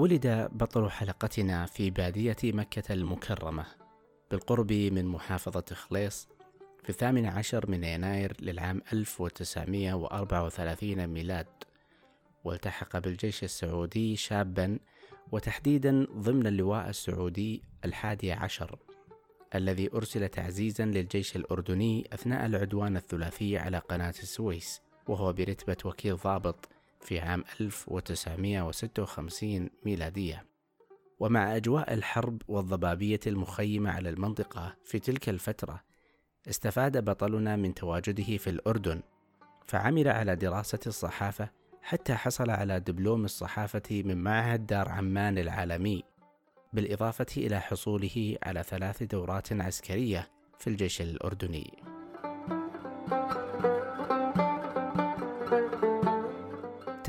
ولد بطل حلقتنا في بادية مكة المكرمة بالقرب من محافظة خليص في الثامن عشر من يناير للعام 1934 ميلاد. والتحق بالجيش السعودي شابا وتحديدا ضمن اللواء السعودي الحادي عشر الذي أرسل تعزيزا للجيش الأردني أثناء العدوان الثلاثي على قناة السويس وهو برتبة وكيل ضابط في عام 1956 ميلادية ومع أجواء الحرب والضبابية المخيمة على المنطقة في تلك الفترة استفاد بطلنا من تواجده في الأردن فعمل على دراسة الصحافة حتى حصل على دبلوم الصحافة من معهد دار عمان العالمي بالإضافة إلى حصوله على ثلاث دورات عسكرية في الجيش الأردني.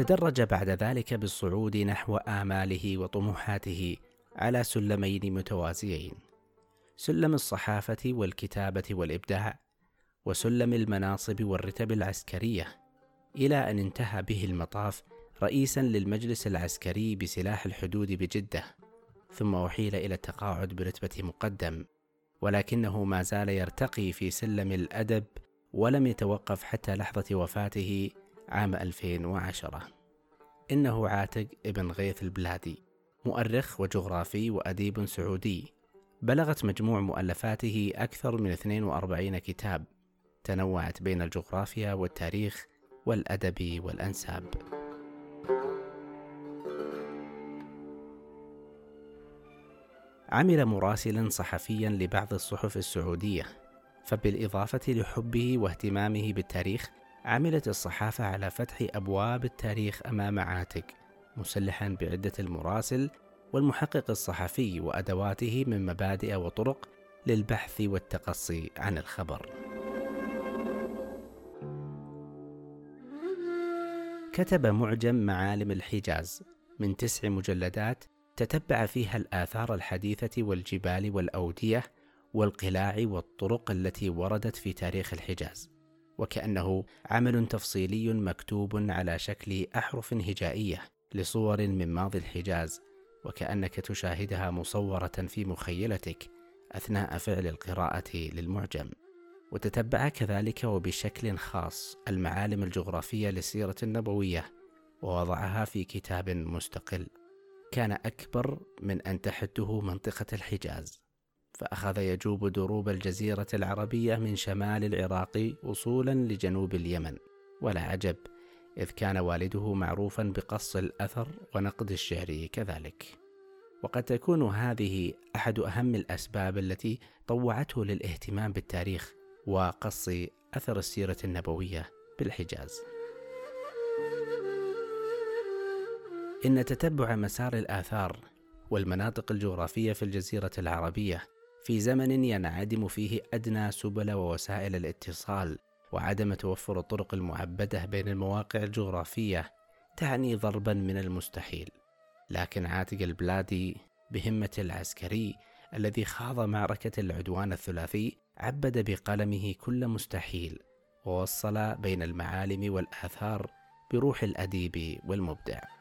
تدرج بعد ذلك بالصعود نحو آماله وطموحاته على سلمين متوازيين سلم الصحافة والكتابة والإبداع وسلم المناصب والرتب العسكرية إلى أن انتهى به المطاف رئيسا للمجلس العسكري بسلاح الحدود بجدة ثم أحيل إلى التقاعد برتبة مقدم ولكنه ما زال يرتقي في سلم الأدب ولم يتوقف حتى لحظة وفاته عام 2010 إنه عاتق ابن غيث البلادي مؤرخ وجغرافي وأديب سعودي. بلغت مجموع مؤلفاته أكثر من 42 كتاب تنوعت بين الجغرافيا والتاريخ والأدب والأنساب. عمل مراسلا صحفيا لبعض الصحف السعودية فبالإضافة لحبه واهتمامه بالتاريخ عملت الصحافة على فتح أبواب التاريخ أمام عاتق مسلحا بعدة المراسل والمحقق الصحفي وأدواته من مبادئ وطرق للبحث والتقصي عن الخبر. كتب معجم معالم الحجاز من تسع مجلدات تتبع فيها الآثار الحديثة والجبال والأودية والقلاع والطرق التي وردت في تاريخ الحجاز وكأنه عمل تفصيلي مكتوب على شكل أحرف هجائية لصور من ماضي الحجاز وكأنك تشاهدها مصورة في مخيلتك أثناء فعل القراءة للمعجم. وتتبع كذلك وبشكل خاص المعالم الجغرافية للسيرة النبوية ووضعها في كتاب مستقل. كان أكبر من أن تحده منطقة الحجاز. فأخذ يجوب دروب الجزيرة العربية من شمال العراق وصولا لجنوب اليمن. ولا عجب إذ كان والده معروفا بقص الأثر ونقد الشعر كذلك. وقد تكون هذه أحد أهم الأسباب التي طوعته للاهتمام بالتاريخ وقص أثر السيرة النبوية بالحجاز. إن تتبع مسار الآثار والمناطق الجغرافية في الجزيرة العربية في زمن ينعدم فيه أدنى سبل ووسائل الاتصال وعدم توفر الطرق المعبدة بين المواقع الجغرافية تعني ضربا من المستحيل. لكن عاتق البلادي بهمة العسكري الذي خاض معركة العدوان الثلاثي عبد بقلمه كل مستحيل ووصل بين المعالم والآثار بروح الأديب والمبدع.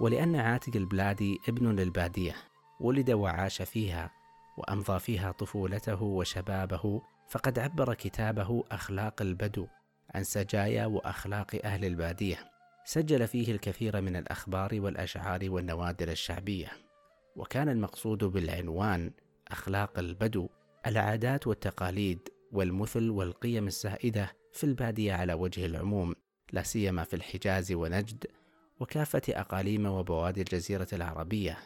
ولأن عاتق البلادي ابن للبادية ولد وعاش فيها وأمضى فيها طفولته وشبابه فقد عبر كتابه أخلاق البدو عن سجايا وأخلاق أهل البادية. سجل فيه الكثير من الأخبار والأشعار والنوادر الشعبية. وكان المقصود بالعنوان أخلاق البدو العادات والتقاليد والمثل والقيم السائدة في البادية على وجه العموم لا سيما في الحجاز ونجد وكافة أقاليم وبوادي الجزيرة العربية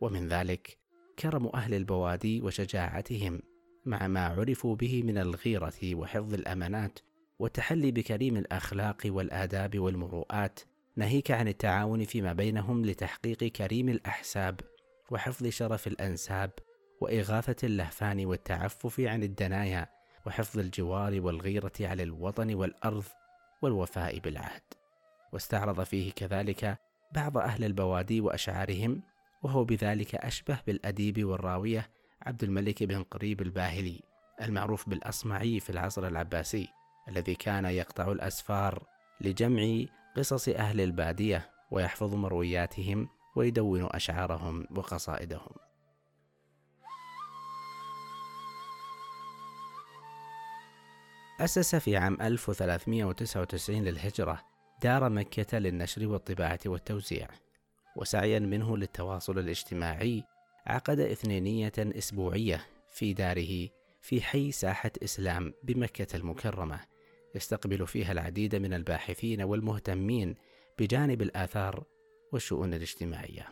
ومن ذلك كرم أهل البوادي وشجاعتهم مع ما عرفوا به من الغيرة وحفظ الأمانات والتحلي بكريم الأخلاق والآداب والمروءات ناهيك عن التعاون فيما بينهم لتحقيق كريم الأحساب وحفظ شرف الأنساب وإغاثة اللهفان والتعفف عن الدنايا وحفظ الجوار والغيرة على الوطن والأرض والوفاء بالعهد. واستعرض فيه كذلك بعض أهل البوادي وأشعارهم وهو بذلك أشبه بالأديب والراوية عبد الملك بن قريب الباهلي المعروف بالأصمعي في العصر العباسي الذي كان يقطع الأسفار لجمع قصص أهل البادية ويحفظ مروياتهم ويدون أشعارهم وقصائدهم. أسس في عام 1399 للهجرة دار مكة للنشر والطباعة والتوزيع وسعيا منه للتواصل الاجتماعي عقد إثنينية أسبوعية في داره في حي ساحة إسلام بمكة المكرمة يستقبل فيها العديد من الباحثين والمهتمين بجانب الآثار والشؤون الاجتماعية.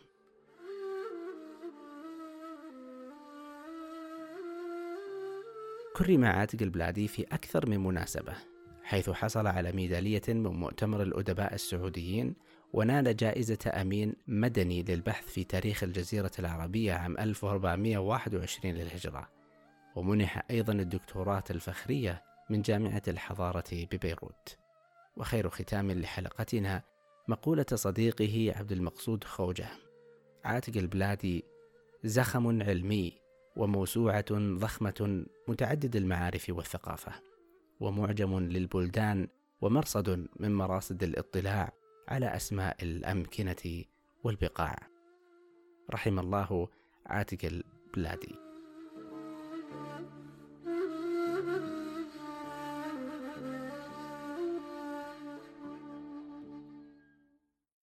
كرم عاتق البلادي في أكثر من مناسبة حيث حصل على ميدالية من مؤتمر الأدباء السعوديين ونال جائزة أمين مدني للبحث في تاريخ الجزيرة العربية عام 1421 للهجرة. ومنح أيضا الدكتوراه الفخرية من جامعة الحضارة ببيروت. وخير ختام لحلقتنا مقولة صديقه عبد المقصود خوجة. عاتق البلادي زخم علمي وموسوعة ضخمة متعدد المعارف والثقافة. ومعجم للبلدان ومرصد من مراصد الاطلاع على أسماء الأمكنة والبقاع. رحم الله عاتق البلادي